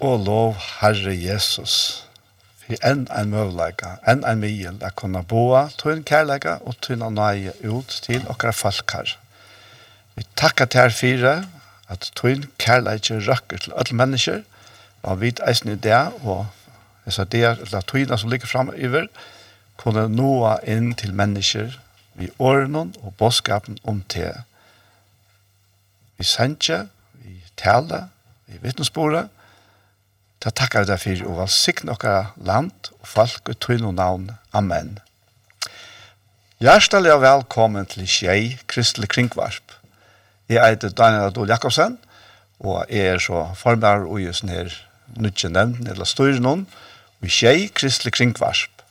og lov Herre Jesus. For enn en møvleika, enn en mil, at kunne boa tøyn kærleika og tøyn nøye ut til okra her. Vi takkar til her fire, at tøyn kærleika røkker til alle mennesker, og vi eisen i det, og jeg sa det, at tøyna som ligger fremover, kunne noa inn til mennesker vi årene og bådskapen om te. Vi sender, vi taler, vi vittnesbordet, Da takkar vi deg for og valsikne okkara land og folk og tøyne og navn. Amen. Hjertelig og velkommen til Kjei, Kristelig Kringvarp. Jeg heter Daniel Adol Jakobsen, og jeg er så formar og just her nødje nevnt, eller styrer noen, og Kjei, Kristelig Kringvarp.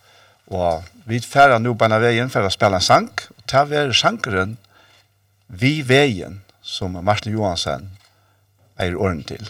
Og vi færer nå på veien for å spille en sang, og ta være sangeren Vi veien, som Martin Johansen er ordentlig til.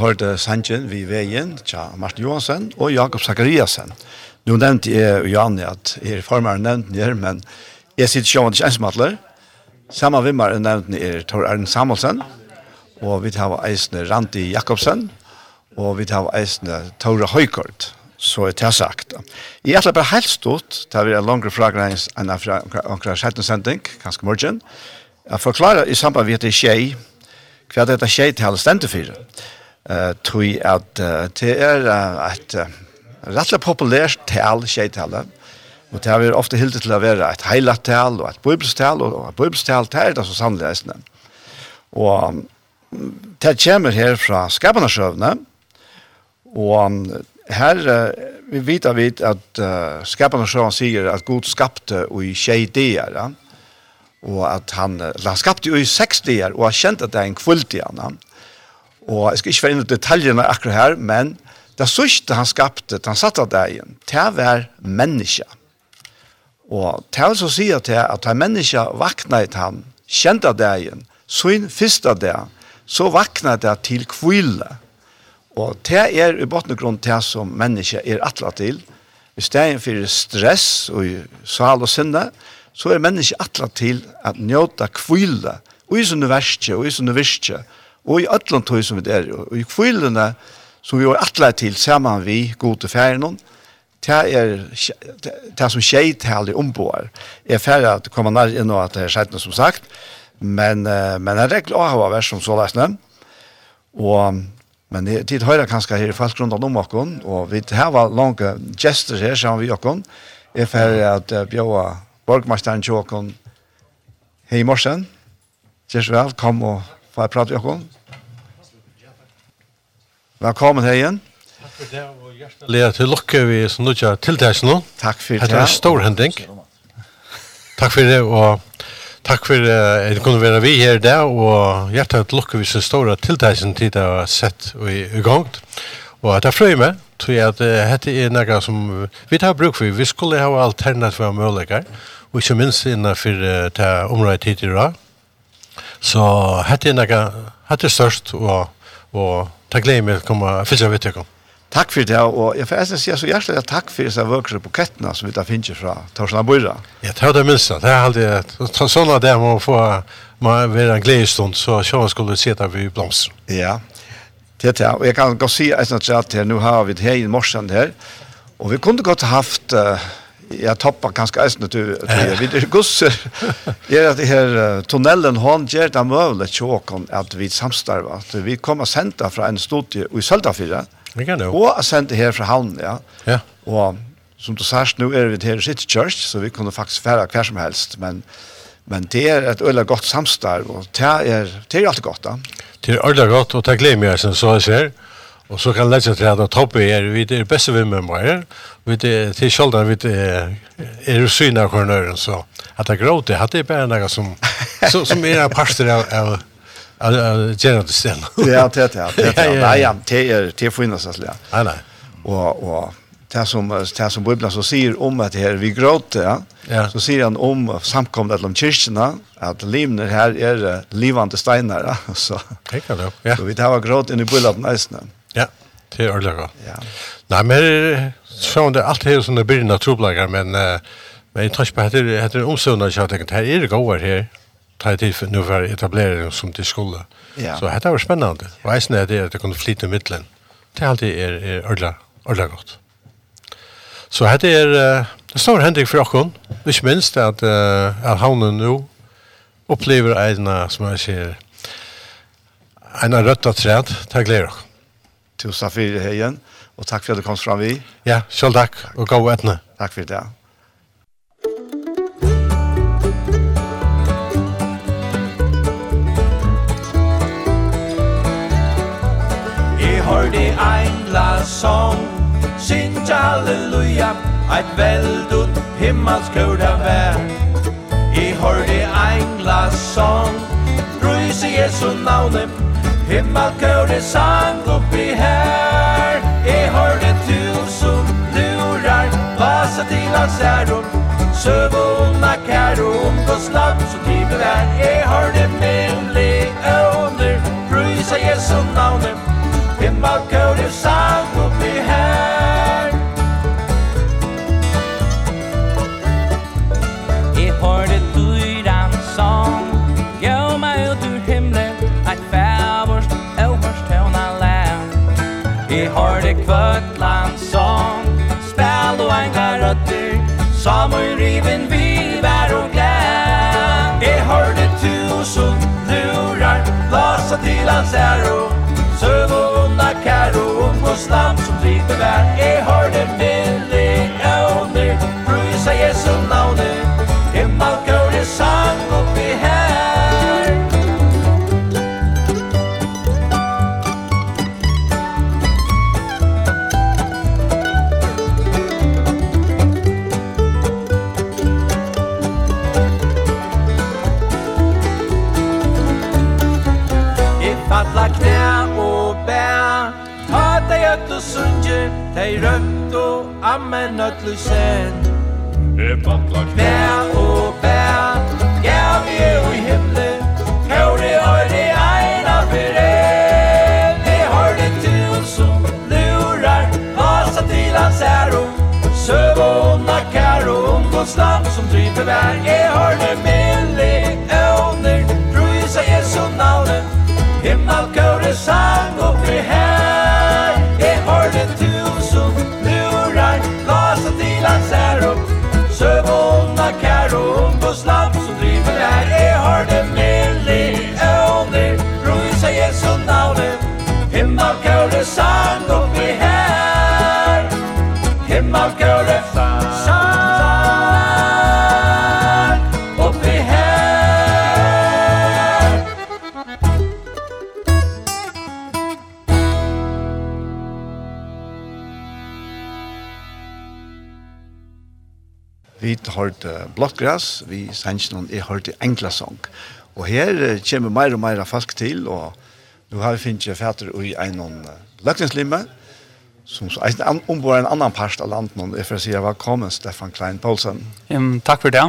hørte Sanchen vi veien, tja Martin Johansen og Jakob Zakariasen. Nå nevnte jeg og Janne at her formeren nevnte jeg, men jeg sitter sjående ikke ensomatler. Samme vimmer nevnte jeg Tor Arne Samuelsen, og vi tar eisende Randi Jakobsen, og vi tar eisende Tore Høykort, så er det sagt. Jeg er bare helt stort, det er en langere fragrens enn omkring 17 kanskje morgen. Jeg forklarer i samband med at det er skjei, hva er dette skjei til alle stendefyrer uh, tror at uh, det er uh, et uh, rettelig populært tal, tjejtalet, og det er ofte hildet til å være et heilat tal og et bibelstal, og et bibelstal, det er det så sannelig reisende. Og det kommer her fra Skabanasjøvne, og her uh, vi vet av vidt at uh, Skabanasjøvne sier at Gud skapte og i tjejdeer, ja? og at han han skapte jo i seks dier og har kjent at det er en kvult i han, Og jeg skal ikke være inn i detaljene akkurat her, men det sørste han skapte, han satte deg igjen, til å være menneske. Og til å si at det at han menneske vaknet han, kjente deg igjen, så inn første dag, så vaknet det til kvile. Og det er i botnegrunn til som menneske er atla til. I stedet for stress og sal og sinne, så er menneske atla til at njøte kvile, og i sånne verste, og i sånne verste, og og i ætlån tog som vi er, og i kvillene som vi var atlet til sammen vi gode til det er det som skjer til alle omboer. Jeg er ferdig at det kommer nær inn og at det er skjedd noe som sagt, men, men jeg er glad å ha vært som så løsne. Og, men det tid høyre kanskje her i falskgrunnen om åkken, og vi har vært lange gester her sammen vi åkken. Jeg er ferdig at bjøa borgmesteren til åkken hei i morsen. Kjærs vel, kom og Får jeg prate, Jakob? Velkommen her igjen. Takk for det, og hjertelig til lukke vi som nå ikke tiltak nå. Takk for det. Det er en stor hending. Takk for det, og takk for at det kunne være vi her i dag, og hjertelig til lukke vi som store tiltak som tid har sett i, i gang. Og at jeg frøy med, tror jeg at uh, dette er noe som vi tar bruk for. Vi skulle ha alternativer og muligheter, og ikke minst innenfor uh, det området tid i dag. Så hette er nekka, hette er størst, og, og takk glede meg å komme fylse av vittekom. Takk for det, og jeg får eisen si så hjertelig takk for disse vøkere på kettene som vi da finner fra Torsland Bøyra. Ja, det er det minste. Det er alltid sånn at det må få må være en gledestund, så sjåen skulle se det vi blomster. Ja, det er det. Og jeg kan godt si eisen at her, nå har vi det her i morsen her, og vi kunne godt haft uh, jag toppar ganska äsna till du vi det gossar. Det är att det här tunneln hon ger det möjligt tjokan att vi samstarva. Att vi kommer sända från en studie i Söltafyra. Vi kan det. Och sända här från havn, ja. Ja. Och som du sa nu är vi här i City Church så vi kunde faktiskt färra kvar som helst men men det är ett ölla gott samstarv och det är det är alltid gott. Då. Det är ölla gott och det glömmer jag sen så jag ser. Og så kan leggja til at Tobbe er vi er beste vi med meg. vi er til kjoldan vi er jo syna av kornøren, så at det gråte, at det er bare noe som, som, som er en parster av, av av Gerard Sten. Ja, det er det. Nei, ja, det er det finnes altså. Ja. Nei, nei. Og, og det som, det som Bibelen så sier om at her vi gråter, ja. ja. så sier han om samkommet om kyrkjene, at livene her er livande steiner. ja. Så, så vi tar gråt inn i Bibelen nesten. Ja. Det er ordentlig godt. Ja. Nei, men så er det alt her sånne det blir naturplager, men, men jeg tror ikke på at det er omstående, at jeg tenkte, her er det gode her, ta tid for nå for etablering som till skola. Ja. Så dette var spännande. Og jag snäde det att det kunde i midtelen. Det allt är er, ordla ordentlig, godt. Så dette er, uh, det står Henrik for Akon. ikke minst at, att att han nu upplever egna som jeg sier, en rødt av rötta träd. Tack dere tusen for heien, og takk for at du kom fram vi. Ja, selv takk, og gå etne. Takk for det. Jeg hørte ein la song, synt halleluja, eit veldut himmelskord av vær. Jeg hørte ein la song, bruse Jesu navnet, Himmelkåre sang oppi her Jeg hørte tusen lurar Vasa til hans æron Søv og unna kær Og omgås lapp som livet er Jeg hørte minne åner Brysa Jesu navnet Himmelkåre sang oppi her Bøtland sång Spel og enga røtter Som i riven vi vær og glem Jeg hørte tusen lurar Lasa til hans æro Søv og unna kæro Om og slam som driver vær Jeg hørte der og bær. Ta deg ut og sunge Dei rømt og ammen øtt og sen E bantla kvær og bær Ja, vi er jo i himle Kjøri høyri eina bere Vi har til som lurar Vasa til hans æro. Søv og nakkar og omgås som driver vær Jeg har det med inte sang uppe här Det hörde tusen lurar Lasa till hans ära Söv onda karon på slapp som driver där Det hörde Millie Öner Rosa Jesu navnet. Himmelkåre sang vid hørt Blottgras, vi sanns noen, jeg hørte enkla Englasong. Og her kommer mer og mer folk til, og nå har vi finnet fætter i en løkningslimme, som så eisen ombor en annan part av landet, og jeg får si velkommen, Stefan Klein Poulsen. Um, takk for det.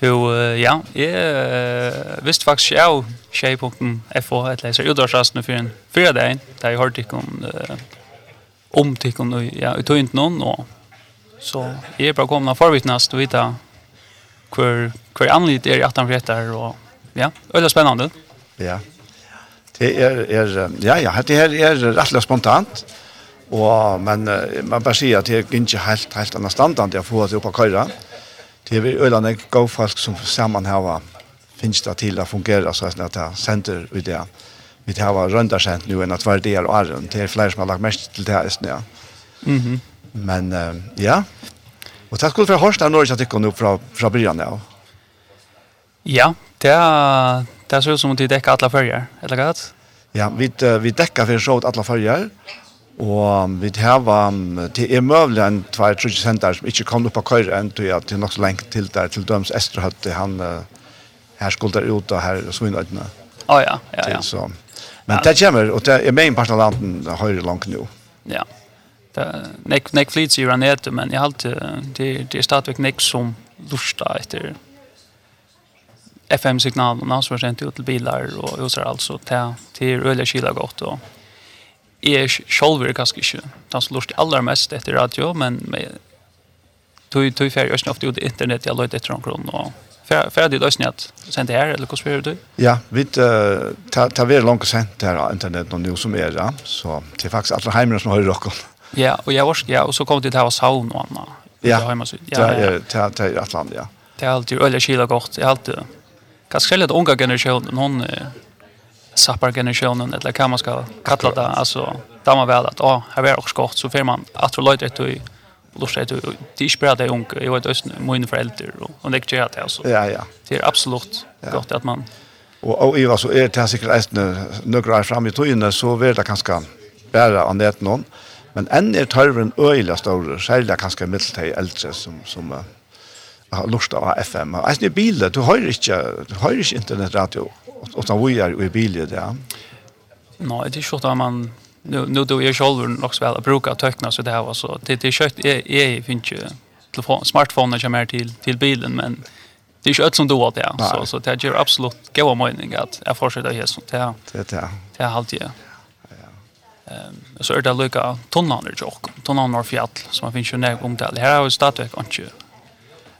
Du, uh, ja, jeg uh, visste faktisk ikke av tjej.fo, FH, et leser utdørsrasten for en fyra dagen, der jeg hørte ikke om, uh, om tikkene, ja, jeg tog ikke noen, og Så jeg er bare kommet av forvittnast og vite hver, hver anlitt er i 18 fretter, og ja, det er spennende. Ja, det er, er ja, ja, det her er rettelig spontant, og, men man bare sier at det er ikke helt, helt annet standard å få det opp av køyre. Det er øyla nek folk som sammen har finnes det til å fungere, så er det sender ut det. Vi tar røndarsent nå enn at hver del av åren. Det er flere som har lagt mest til det, ja. Mhm. Mm Men uh, ja, og takk skulle for hørst av Norge at du kom fra, fra byen ja. Ja, det er, det ser ut som de dekker alle følger, eller hva? Ja, vi, vi dekker for så alle følger, og vi har um, det er mulig en 2-3 senter som ikke kom opp av køyre enn til at det er nok så lengt til der, til døms Esterhøtt, han uh, her skulle der ut og her svinøytene. Å oh, ja, ja, ja. Til, så. Men det kommer, og det er med en part av landen høyre langt nå. Ja, ja. Nek nek flits ju ran men jag halt det det är stadigt nek som lustar efter FM-signal och nås sent ut till bilar och och så alltså till till öliga kyla gott och är själva kanske inte. Det som lust allra mest efter radio men med tog tog färg och snabbt ut internet jag låter efter omkring och färdig lösning att sända här eller hur spelar du? Ja, vi tar tar vi långt sent här internet och nu som är ja så det är faktiskt alla hemmen som har rocken. Ja, och jag ja, och så kom det här och saun och annat. Ja, det är ja, Atlant, ja. Det är alltid öliga kyla gott, det är alltid. Kanske själv att unga generationen, hon sappar generationen, eller kan man ska kalla det, alltså, där man väl att, ja, här är också gott, så får man att och löjt och lust det det är bara det unga, jag vet östen, mina föräldrar, och det är det, alltså. Ja, ja. Det är absolut gott att man... Och, och Iva, så är det sikkert säkert nøkker fram i togene, så vil det kanske bære an det någon. Men enn er tørven øyla større, særlig kanskje middelt til eldre som, som uh, har lurt av FM. Og Jeg i biler, du hører ikke, du hører ikke internettradio, og da vi er i biler, ja. Nei, det er ikke at man, nu, nu då jag själv nog så väl brukar teckna så det här var så det det kött är är finns ju telefon smartphone som är till till bilen men det är ju ett som då att det så så det är absolut gå mening att jag fortsätter här så det er, det det är alltid Ehm um, så är det lucka tonlander jock. Tonlander fjäll som man finns ju när om det. Här har vi stadigt kanske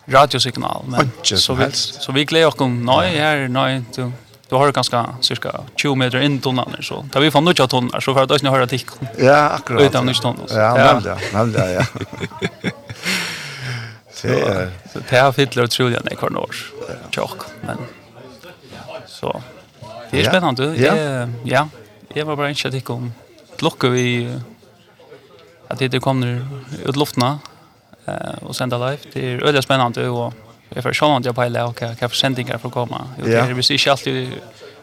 radiosignal men så vi så vi glädjer oss om nej här nej du du har ganska cirka 20 meter in tonnan så tar vi fram några tonlar så för att ni höra tick. Ja, akkurat. Utan nytt tonlar. Ja, ja. nämnde jag. Ja. Det är det här fyller otroligt när kvar norr. Men så det är spännande. Ja. Ja. Jag var bara inte säker om lukke vi att det kommer ut luftna eh och sända live. Det är öliga spännande och jag får själva inte pejla och kan kan försändningar för komma. Det är precis inte alltid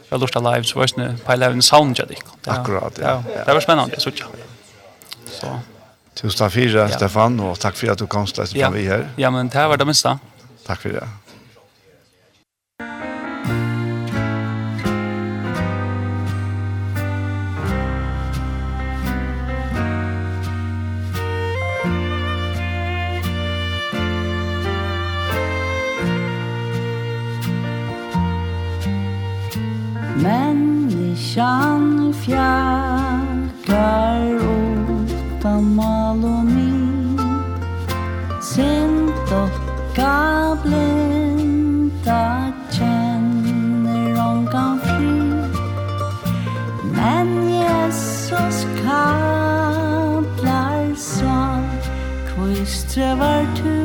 jag lust live så visst nu pejla en sound jag dik. Akkurat. Ja. Det var spännande så tjå. Så Tusen takk for Stefan, og takk for at du kom til ja. vi her. Ja, men det var det minste. Takk for det. Kyrkjan fjagar utan mal og min Sin dokka blinda kjenner ångan fri Men Jesus kablar svart kvistrevar strøvar tur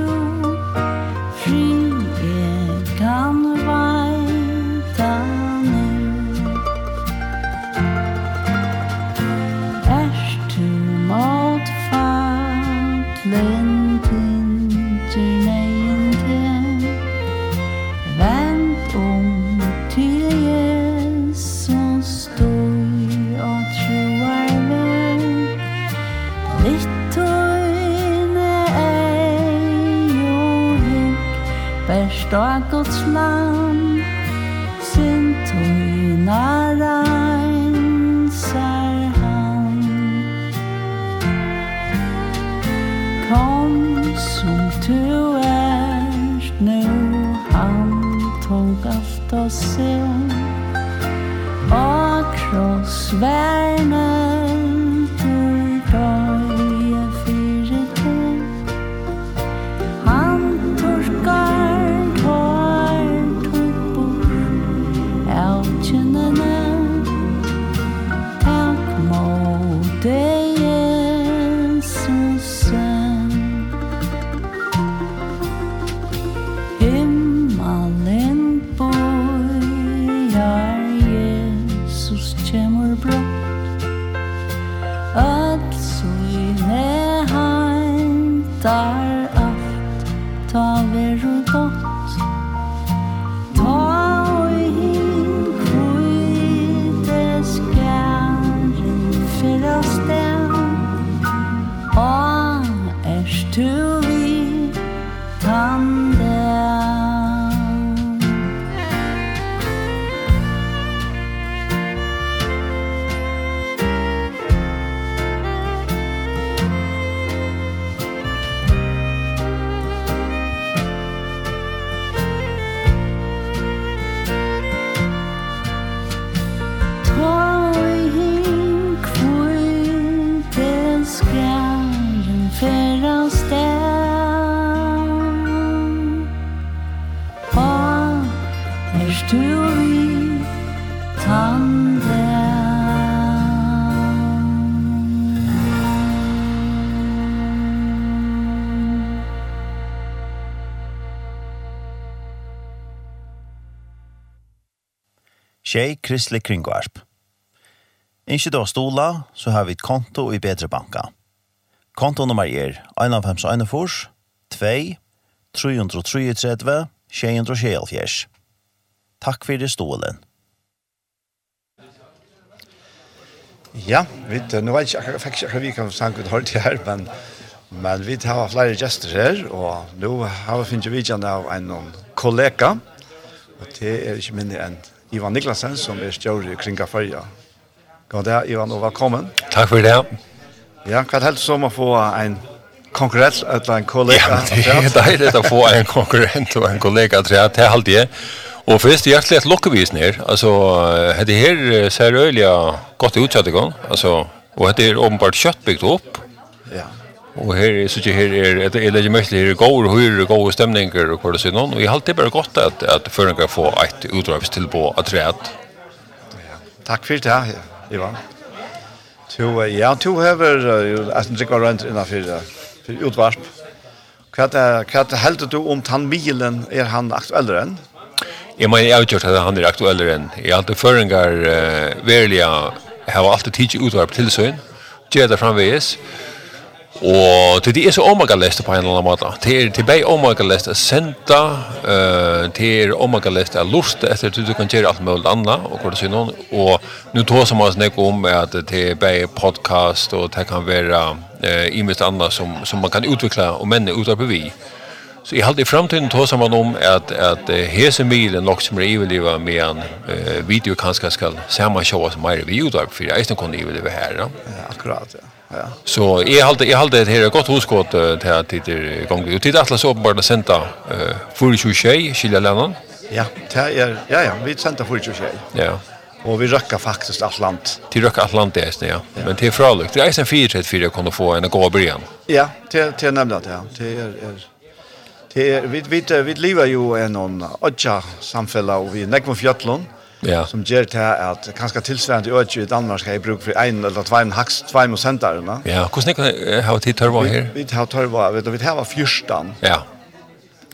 tjej kristelig kringvarp. Ikke da stola, så har vi et konto i bedre banka. Kontonummer er 1,5,1,4, 2, 333, 674. Takk for det stolen. Ja, vet nu nå vet jeg ikke, faktisk ikke vi kan snakke ut hørt her, men, men vi har flere gjester her, og nå har vi finnet vidtjene av en kollega, og det er ikke mindre enn Ivan Niklasen, som er stjør i Kringaføya. God dag, Ivan, og velkommen. Takk for det. Ja, hva er det som å få en konkurrent eller en kollega? Ja, det er det å få en konkurrent og en kollega, tror jeg, til halvdige. Og først hjertelig et lukkevis ned. Altså, det her ser øyelig godt utsatt i gang. Altså, og det er åpenbart kjøttbygd opp. Ja. Og her er så her er et er legge mest her går og her gode stemninger og hva det sier noen og jeg har alltid bare godt at at føringa få et utdragstilbå av på. Ja. Takk for det her. Ivan. To ja, to hever at det går rundt innan for for utvarp. Hva er hva er helt du om tannbilen er han aktuellere enn? Jeg mener jeg har gjort at han er aktuellere enn. Jeg har alltid føringer, uh, verliga har alltid tidlig utvarp til søgn. Gjør det framveges. Og til de er så omagalest på en eller annen måte. Til, til bei omagalest er senta, uh, til omega-leste er lust etter at du kan gjøre alt mulig annet, og hva det sier noen. Og nå tog som man snakker om er at til bei podcast, og det kan være uh, imest annet som, som man kan utvikle, og menne utarbeid vi. Uh, Så jag hade i framtiden tog samman om att, att hese milen nok som er iveliva med en eh, video kanske ska samma show som er vi Youtube för jag är inte kunde överleva här. Ja, akkurat, ja. Ja. Så jag hade jag hade det godt gott uh, til att det gång Og till Atlas uppenbart att senda uh, full show skilja landet. Ja, det er, ja ja, vi sända full show. Ja. Och vi rökar faktiskt Atlant. Till rökar Atlant ja. ja. Men till fralukt, det är sen 434 kunde få en god början. Ja, till till nämnda det. Det är är Det vi vi vi lever ju en on ocha samfella och vi näkva fjallan. Ja. Som ger det att kanske tillsvarande öch i Danmark ska i bruk för en eller två en hax två och sent där, Ja, hur snäck har tid tørva här. Vi har törva, vet du, vi har fyrstan. Ja.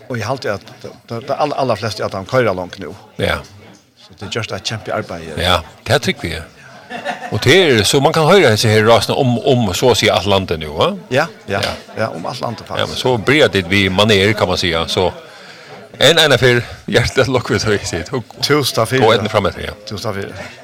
Och jag håller att de alla alla flesta att de kör långt nu. Ja. Så det är just ett kämpe arbete. Ja, det tycker vi. Och det er, så man kan höra disse här rasna om om så å si Atlanten nu va? Ja, ja. Ja, ja om Atlanten faktiskt. Ja, men så blir det vi maner kan man säga så en en affär hjärtat lockvis höjt sitt. Tusen tack för det. Och en framåt ja. Tusen tack för.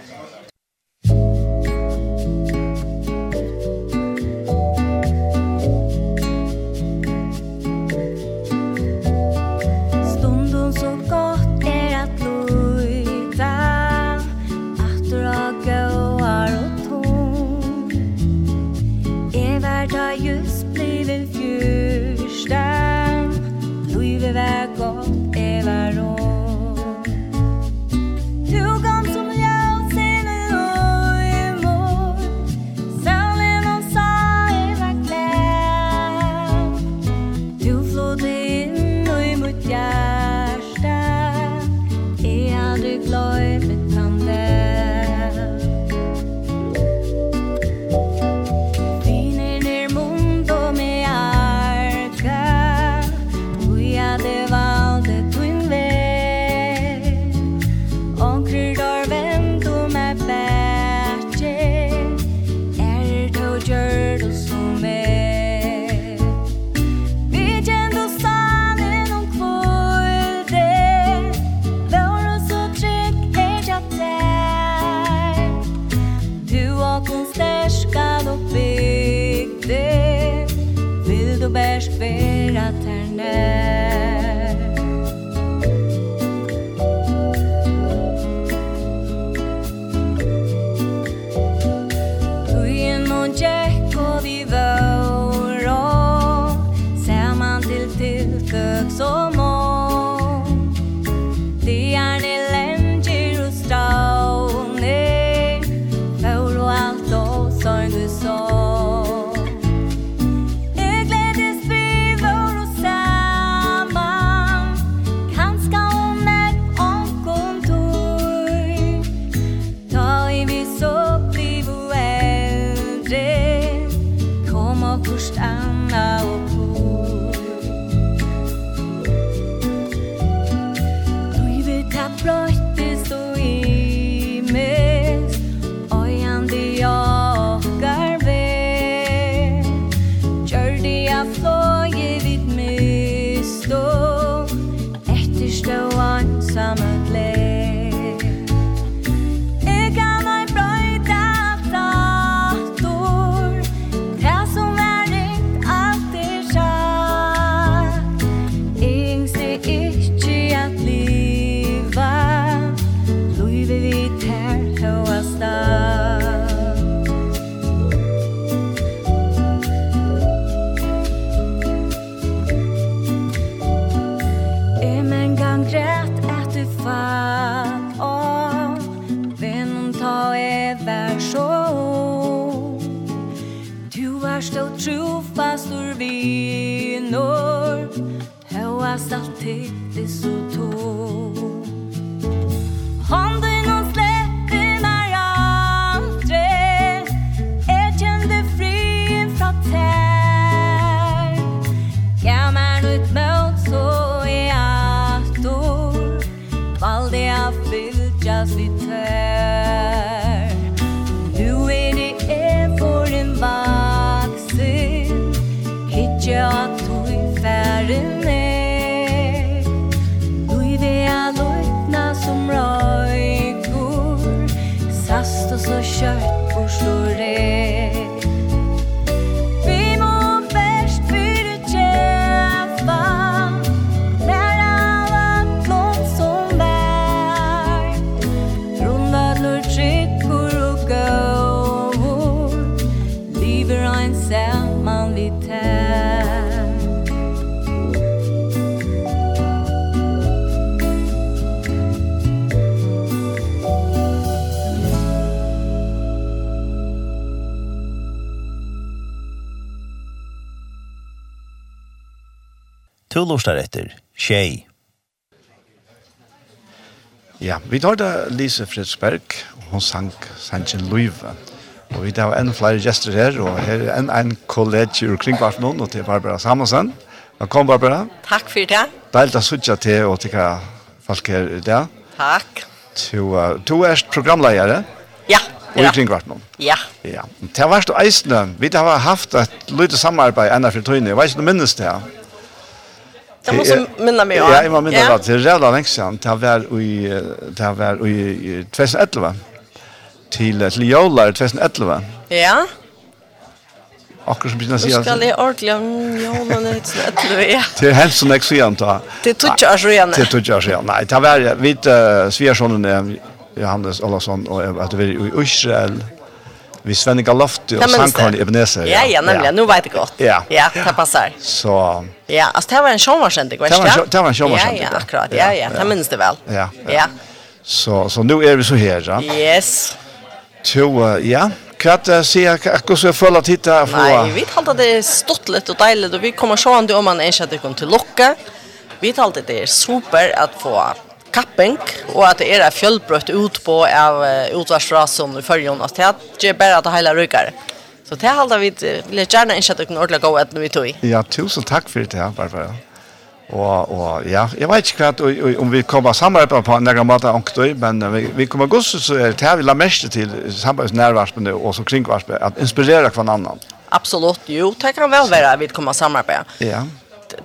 to lustar etter, tjej. Ja, vi tar det Lise Fredsberg, og hun sang Sanchen Luive. Og vi tar en flere gjester her, og her er en, en kollega ur kringvarten og til Barbara Samuelsen. Velkommen Barbara. Takk for det. Deilt å sitte til og til hva folk her i dag. Takk. Du, uh, du er programleiere? Ja, Og i kringkvartnum. Ja. Ja. Det har vært eisende? Vi har haft et lite samarbeid enn for tøyne. Jeg vet ikke om minnes det her. Det måste minna mig. Ja, jag minna mig av. Det är jävla länge sedan. Det var i, det var i 2011. Till, till Jolar 2011. Ja. Akkurat som begynner å blir säga. Ska det ordla Jolar 2011. Ja. Det är helt som jag ser anta. Det tog jag så igen. Det tog jag så igen. Nej, det var vid er Johannes Olsson og at vi er i Israel vi Svenne Galofti och Sankorn i Ebenezer. Ja, ja, nämligen. Nu vet jag gott. Ja, ja det passar. Så... Ja, alltså det var en showmarskändig, vet du? Det var en showmarskändig. Ja, ja, akkurat. Ja, ja, det minns det väl. Ja, ja. Så, så nu är vi så här, ja. Yes. Så, ja. Kvart uh, se akkurat så jag följer titta på. Nej, vi talte det är stått lite och dejligt och vi kommer se om man är inte att det till locka. Vi talte det är super att få kapping, og at det er et fjellbrøtt ut på av utvarsrasen i førjen, at det er bare at det hele rykker. Så det halda vi vil gärna gjerne att at dere ordentlig gå etter vi tog. Ja, tusen takk for det, Barbara. Og, og ja, jeg vet ikke hva, om vi kommer samarbeid på en egen måte ångtøy, men vi, vi kommer gå så er det her vi la mest til samarbeidsnærvarspene og så kringvarspene, at inspirere hver annan. Absolutt, jo, det kan vel være at vi kommer samarbeid. Ja.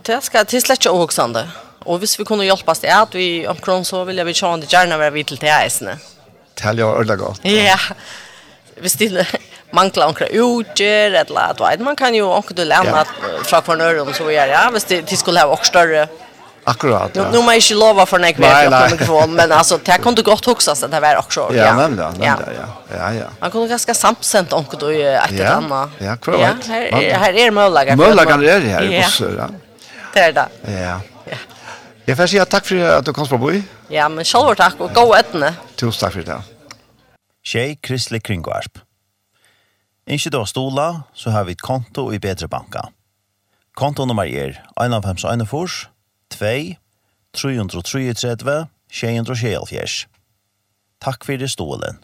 Det skal til slett ikke åksende. Ja. Och hvis vi kunde hjälpas det att vi omkring så vill jag vi tjäna det gärna vara vid till det här äsne. Tälja ordla gott. Ja. Hvis det manglar onkra utger eller att vet man kan ju också du lämna fra från öron så gör ja hvis det, det skulle ha också större Akkurat. Ja. Nu, nu man inte lova för nästa vecka på mikrofon men alltså det kan du gott huxa så det var också. Ja, ja. nämnda, ja. Ja, ja. ja. Man kunde ganska samsent onkel då ett ett eller annat. Ja, kvar. Ja, här här är möjliga. Möjliga är det här. Ja. Det är det. Ja. Ja. Jeg får si takk for at du kom på Boi. Ja, men selv takk, og gå etne. Tusen takk for det. Tjej Kristelig Kringvarp. Ikke har stola, så har vi et konto i Bedre Banka. Konto nummer er fors 2, 333, 233, 233, Takk fyrir stolen.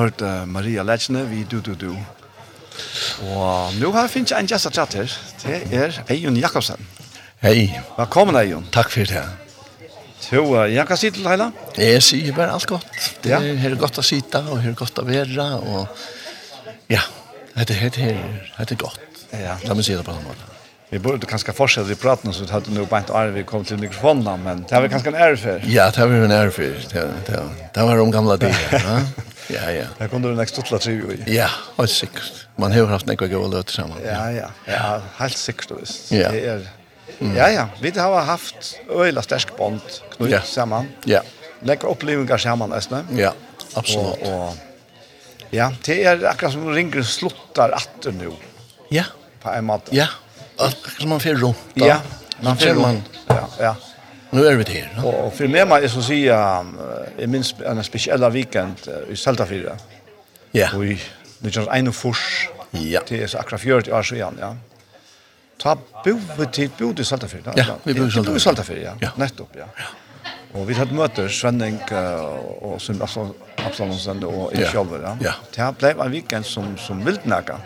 hørte Maria Lechne, vi du du du. Og nå har jeg finnet en gjest av tratt her. Det er Eion Jakobsen. Hei. Velkommen Eion. Takk for det. Jo, jeg kan si til Leila. Jeg sier bare alt godt. Det er her godt å sitte, og her godt å være, og ja, det er her, det er godt. Ja. La meg si det på den måten. Vi borde kanske fortsette i praten så hade nog bara inte arv vi kom till mikrofonen men det har vi kanske en for. Ja, det har vi en for. Det, det, det var de gamla tiderna. Ja, ja. Där kunne du nekst utla tlat ju. Ja, helt sikkert. Man har haft några goda låtar samman. Ja, ja. Ja, helt sikkert, då visst. Ja. Det är Mm. Ja, ja. Vi har haft øyla stärsk bond knut ja. samman. Ja. Lägga opplevingar samman nästan. Ja, absolutt. Og, og... ja, det er akkurat som ringer sluttar atter nu. Ja. På en måte. Ja. Akkurat som man får runt. Ja, man får runt. Ja, ja. Nu er vi här. No? Og for meg må jeg så säga jeg minns en spesiell weekend i Saltafira. Ja. og i det är en fors. Ja. Det er så akra fjört år sedan, ja. Ta bo till bo till Saltafira. Ja, vi bor i Saltafira. Ja, ja. nettopp, ja. Ja. Og vi hadde møter Svenning uh, og Sund Absalonsen og i Kjolver. Ja. Ja. Det ble en weekend som, som viltnæka.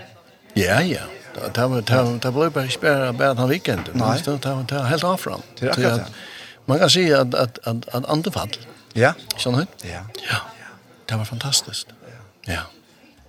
Ja, ja. Det ble bare ikke bare en weekend. Nei. Det var helt avfram. Det er akkurat det. Man kan säga att att att att andefall. Ja. Sån hur? Ja. Ja. Det var fantastiskt. Ja. Ja.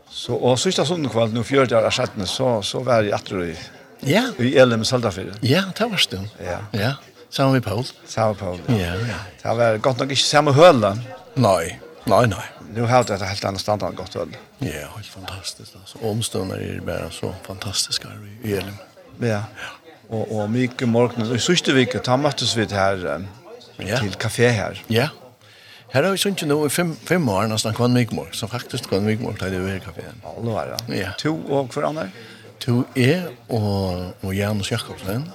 Så och sista söndag kväll nu fjärde dagar schatten så så var jag att i Ja. I Elm Saldafjell. Ja, det var stund. Ja. Ja. Sammen med Paul. Sammen med Paul, ja. ja. ja. Det var godt nok ikke samme høl Nej. Nei, nei, nei. Nu har det ett helt annat standard gott höll. Ja, helt fantastiskt alltså. Omstånden är bara så fantastiska i Elm. Ja. Ja og, og Mikael Morgnen. Og i sørste vike, da møttes vi her ja. til kafé her. Ja. Her har vi sånt jo nå i fem, fem år nesten kvann Mikmorg, så faktisk kvann Mikmorg tar det over kaféen. Alle var det. Ja. To og hver andre? To er og, og Janus Jakobsen,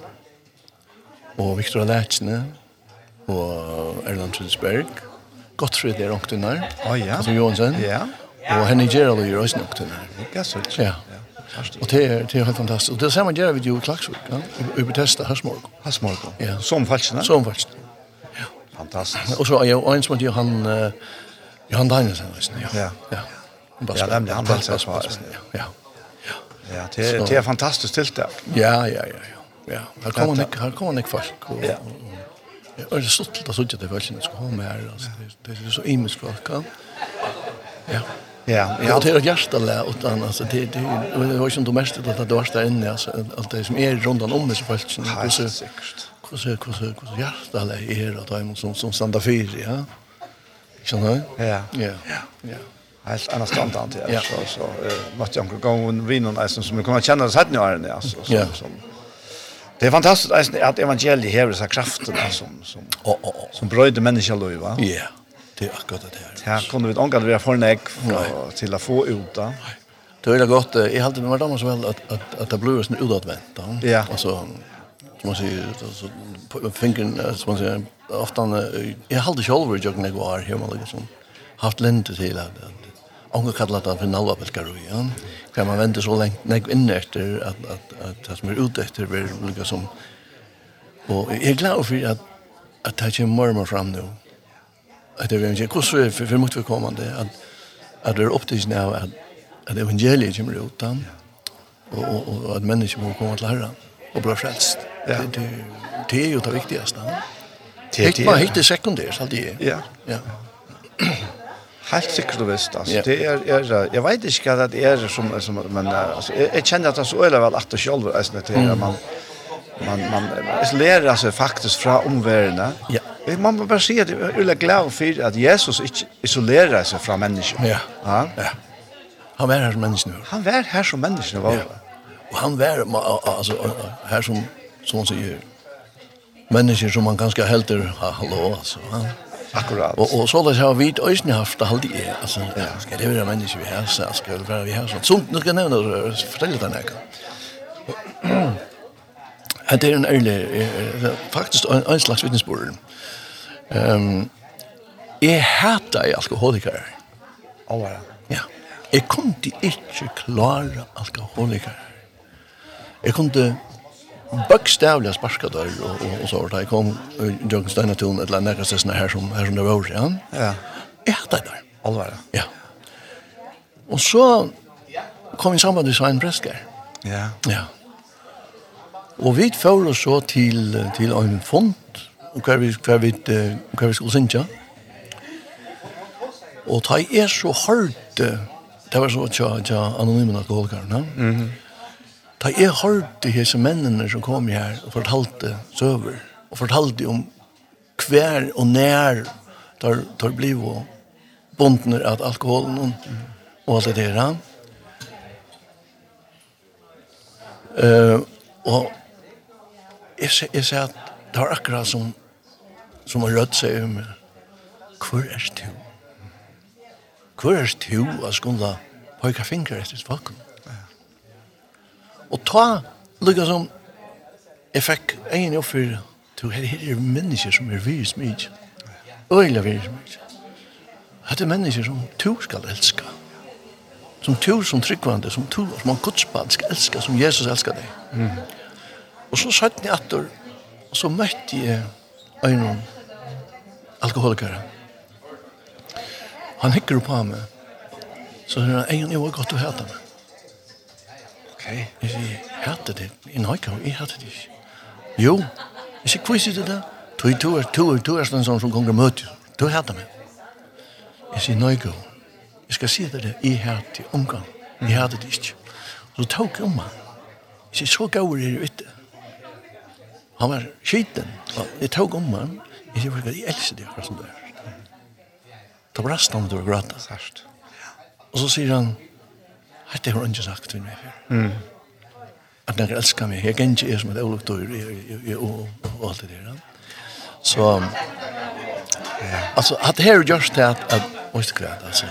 og Viktor Lætsene, og Erland Trudsberg, Gottfried er åktunnar, oh, ja. altså Johansen, ja. og Henning Gerald er også åktunnar. Ja, så. Ja. Og det er, det er helt fantastisk. Og det ser man gör vid i Klagsvik, ja. I, Över testa hasmorg. Hasmorg. Ja, som falskene? nej. Som falskt. Ja, fantastiskt. Och så är ju en som heter Johan, uh, Johan Danielsen, ja. Ja. Ja. Ja, han han var så smart. Ja. Ja, det är det är fantastiskt tilltag. Ja, ja, ja, ja. Ja, här kommer Nick, här kommer Nick Falk. Ja. Ja, Och det stod till att så inte det var synd att komma här alltså. Det är så imiskt folk. Ja. Ja, ja. Det är just det där utan alltså det det det var ju inte mest att det var inne alltså allt det som är runt om det så fast så så så så så gästa lä är det där som som standa fyr, ja. Känner du? Ja. Ja. Ja. Helt annars standard ja så så måste jag gå och vinner nästan som vi kommer känna det sätt nu är det alltså så som Det är fantastiskt alltså att evangeliet har så kraften som som som bröder människor då va? Ja. Det är akkurat det. Här kunde vi ikke være för näck till att få ut då. Det är var godt. Jeg hade med damer så väl att att att det blir utåtvänt då. Ja. Alltså som man säger sier, på fingern som man säger ofta jag hade själv over i jøkken var her, man liksom, haft lente till att Ongar kallar det for nalvapelkarui, ja. Kan man vente så lengt nek inn etter at, at, at det som er ute etter vil lukka som... Og jeg er glad for at, at det kommer mer fram nu att evangeliet hur så för mot vi kommande att att det är optiskt nu att att evangeliet kommer ut utan och och att människor kommer komma till Herren och bli frälst. Ja. Det det är ju det viktigaste. Det är bara helt sekundärt allt det. Ja. Ja. Helt sikkert du visst, altså, yeah. det er, er, jeg vet ikke hva det er som, som men altså, jeg, jeg kjenner at det er så øyelig vel at det selv er sånn at man, man, man man isolerer seg faktisk fra omverdenen, ja. Jeg må bare si at jeg er glad for at Jesus ikke isolerer seg fra mennesker. Ja. Ja. ja. Han var her som mennesker. Han var her som mennesker. Var. Ja. Og han var altså, her som, som han sier, mennesker som man ganske helter, hallo, altså. Ja. Akkurat. Og, og så har vi øyne haft det i er. Altså, ja. skal det være mennesker vi har, så skal det være vi har sånn. Så, nå skal jeg nevne det, fortelle deg noe. Det er en ærlig, faktisk en, en slags vitnesbord. Um, jeg hater jeg alkoholikere. Å, ja. Ja. Jeg kunne ikke klare alkoholiker. Jeg kunne bøkstavlig sparska dør og, og, og så var det. Jeg kom i Jørgensteinatun, et eller annet stedsene her som, her som det var, ja. Ja. Jeg hater det. der. Alvare. Ja. Og så kom vi sammen med Svein Presker. Ja. Ja. Og vi fører så til, til en fond og hva vi, hva vi, hva vi skulle synge. Og ta er så hardt, det var så tja, tja anonymen alkoholikarna, mm -hmm. ta er hardt de hese mennene som kom her og fortalte søver, og fortalte om hver og nær tar, tar bliv og bondner av alkoholen og, og alt det der. Uh, og jeg, jeg ser at det var akkurat som som har rødt seg om hvor er du? Hvor er du å skulle pøyka fingre etter folk? Og ta lukka som jeg fikk egen jobb for to her, her er mennesker som er virus mye. Øyla virus mye. Hette mennesker som du skal elska. Som du som tryggvande, som du som man godsband skal elska, som Jesus elskar deg. Mm. Og så satt ni atter, og så møtte jeg øynene alkoholikere. Han hikker på meg. Så sier han, Egen, jeg var godt å hete meg. Ok. Jeg sier, hete det? Jeg nøyker, jeg hete det ikke. Jo. Jeg sier, hva sier du det? Du er, du er, du er sånn som kommer møte. Du hete meg. Jeg sier, nøyker. Jeg skal si det, jeg hete omgang. Jeg hete det ikke. Så tok jeg om meg. Jeg sier, så gav er det ute. Han var skiten. Jeg tok om meg. Jeg sier jeg elsker det akkurat som det er. Da brast han til å gråte. Sørst. Og så sier han, dette har han ikke sagt til meg før. At han elsker meg, jeg kan ikke er som et avlukt og alt det der. Så, altså, at det her gjørs til at, at, at, at, at, altså,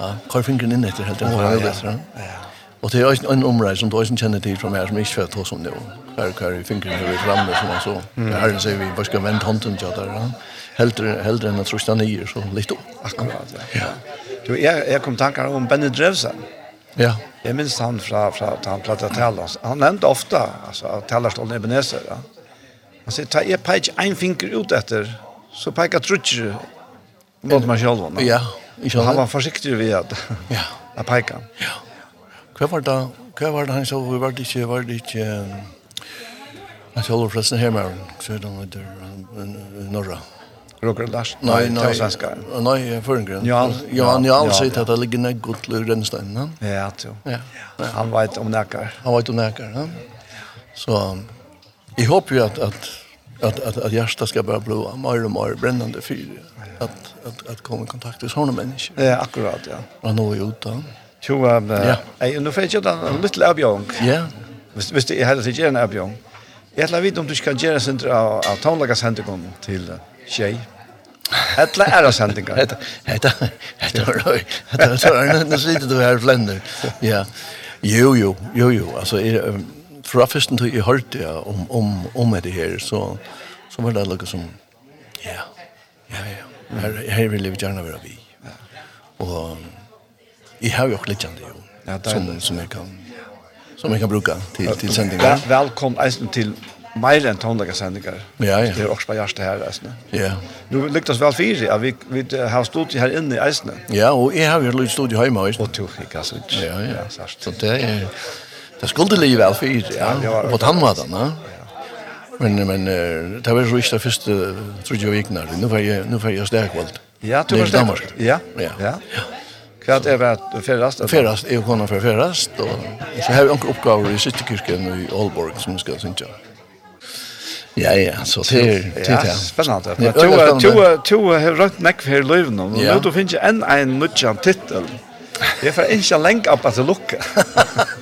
at, at, fingeren at, etter, helt at, at, at, at, at, Och det är en område som du inte känner till från här som inte vet oss om det. Här kan vi fingra över framme som man så. Mm. Här säger vi, vad ska vänta handen till där? Hellre, hellre än att trusta ner så lite. Akkurat, ja. ja. Du, jag, jag kom tankar om Benny Drevsen. Ja. Jag minns han från, fra, att han pratade talas. Han nämnde ofta, alltså, att talarstolen Ebenezer. Ja. Han säger, ta er pejt en finger ut efter, så pekar trutcher mot mig själv. Ja, Och han var försiktig vid att, ja. att peka. Ja. Hva var det, hva var det han så, var det ikke, var det ikke, han så holder forresten her med han, så er det han heter Norra. Roger Larsen? Nei, nei, nei, Førengren. Johan, Johan, Johan sier at det ligger nek godt til Rennsteinen, han? Ja, jo. Ja. Han vet om nekker. Han vet om nekker, ja. Så, jeg håper jo at, at att att att hjärta ska börja bli mer og mer brännande fyr att att att komma i kontakt med såna människor. Ja, akkurat ja. Och nå är utan. Jo, um, ja. eh, nu får jag en liten avbjörn. Ja. Hvis visst jag hade sig en avbjørn. Jeg vill vite om du skal gjøre center av av tonlagasenter kom till tjej. Hetta er det sendingar. ikke. Hetta hetta hetta er hetta er det sitter du her flender. Ja. Jo jo jo jo. Altså er fra førsten til jeg hørte ja, om om om det her så så var det noe som ja. Ja ja. Her her vil jeg gjerne være vi. Og jag har ju också lite jo. Ja, det som som jeg kan som jeg kan bruka til till Vel, velkommen eisen til mer enn tondagar sändningar. Ja, ja. Det är också på hjärsta her, eisen. Ja. Nu lyckas vel fire, ja, vi vi har stått her inne i eisen. Ja, og jeg har ju lite stått hemma i. Och tog jag så. Ja, ja. Så det er... det skulle det vel fyra ja. På han var då, va? Men men det var ju inte första tror jag veckan. Nu var jag nu var jag stark valt. Ja, du var stark. Ja. Ja. Ja. Hva er det vart förrast. Förrast jeg hon för förrast Og så har vi noen oppgaver i Sittekyrkan i Aalborg som vi ska synka. Ja ja, så det är det är ja, Men två två två har rätt nekk for löven och nu då finns ju en en nutchan titel. Jeg får ikke lenge opp at det lukker.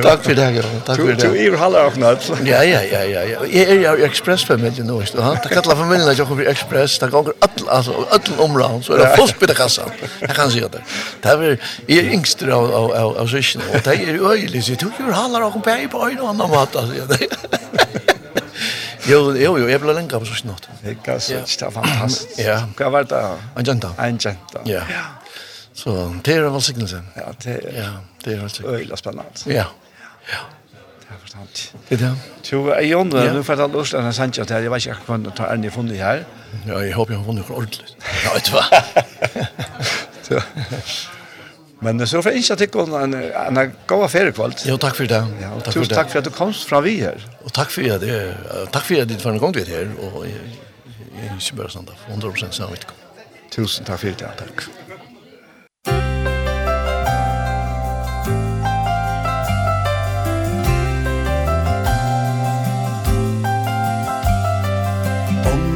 Takk for det, ja. Takk for det. Du er halve avknatt. Ja, ja, ja, ja. Jeg er jo ekspressfamilien nå, ikke sant? Det kallar familien at jeg kommer ekspress, det går alle, altså, alle områden, så er det fullt bitte kassa. Jeg kan si det. Det er vel, jeg er yngst av, av, av, av søskene, og det er jo øyelig, så jeg tror jo halve avknatt på øyne og annen mat, altså. Jo, jo, jo, jeg ble lenge på søskene. Det er så fantastisk. Ja. Hva var det? En jenta. En jenta. Ja. Så det er en velsignelse. Ja, det er. Ja, det er velsignelse. Øyla spennende. Ja. Ja. Det er forstand. Det er det. Jo, jeg gjør nå for at Lars er sant her. jeg vet ikke hva tar funnet her. Ja, jeg håper jeg har funnet ordentlig. Ja, vet du hva? Men så får jeg ikke til en, en god feriekvalt. Jo, takk for det. Ja, og takk, Tusen takk for at du kom fra vi her. Og takk for at takk for at du var en gang her, og jeg, jeg, er ikke bare sånn da, 100% sånn at Tusen takk for det, takk.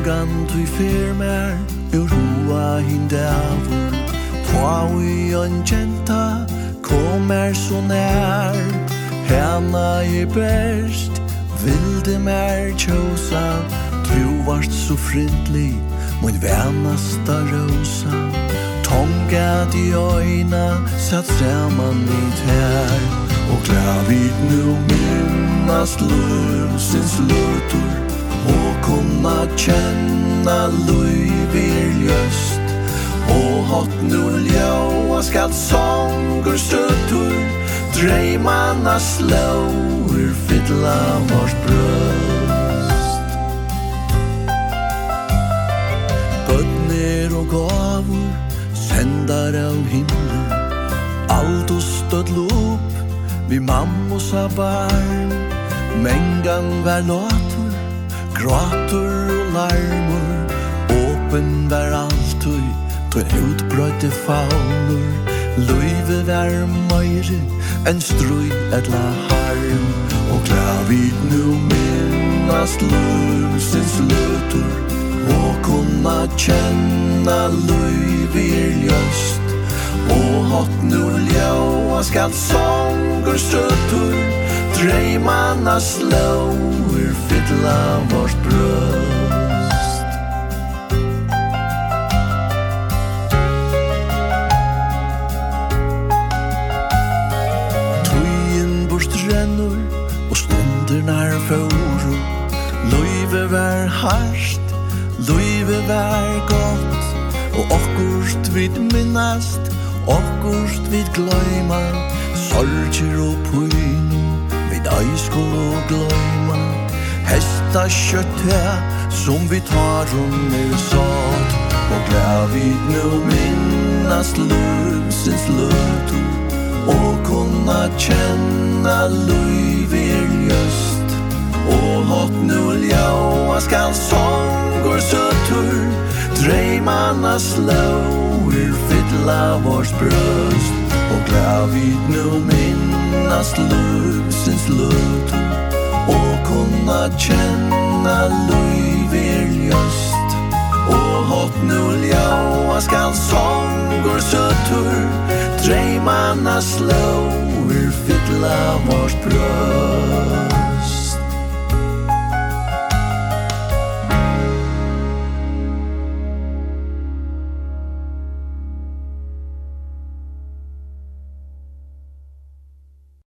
ongan tui fyr mer Ur hoa hin davur Ta ui an kjenta Kom er så nær. Hena i best Vilde mer tjosa Du vart så frindlig Mun vänasta rosa Tonga di oina Satt saman i tär Og glavid nu minnas Lusins lutur. Og kunna kjenna luiv er ljøst Og hatt nu ljóa skal songur støttur Dreimanna slåur fylla vårt brøst Bøtner og gavur sendar av himmel Alt og støtt lopp vi mammosa barn. Mengan var låt. Prator og larmur Åpen var altui Tøy utbrøyte faunur Løyve var meire En strøy etla harm. Og klavit nu minnast Løvsins løtur Og kunna kjenna Løyve er ljøst Og hatt nu ljaua Skal sånger strøtur Dreimanna slår fylla vårt bröst. Tøyen bort rennur og stundernar fóru Løyve vær harst, løyve vær gott. Og okkurst vid minnast, okkurst vid gløyma Sorgir og pynu, vid æskol og gløyma detta kött här Som vi tar om nu sat Og glär nu minnas lusens lut Og kunna kjenna luv er just Og låt nu ljaua skall sånger så tur Drejmanna slår fylla vårs bröst. Og glär vid nu minnas lusens lut kunna kjenna luivir ljøst Og hot nu ljaua skal songur søtur Drejmanna slår fylla vårt brøst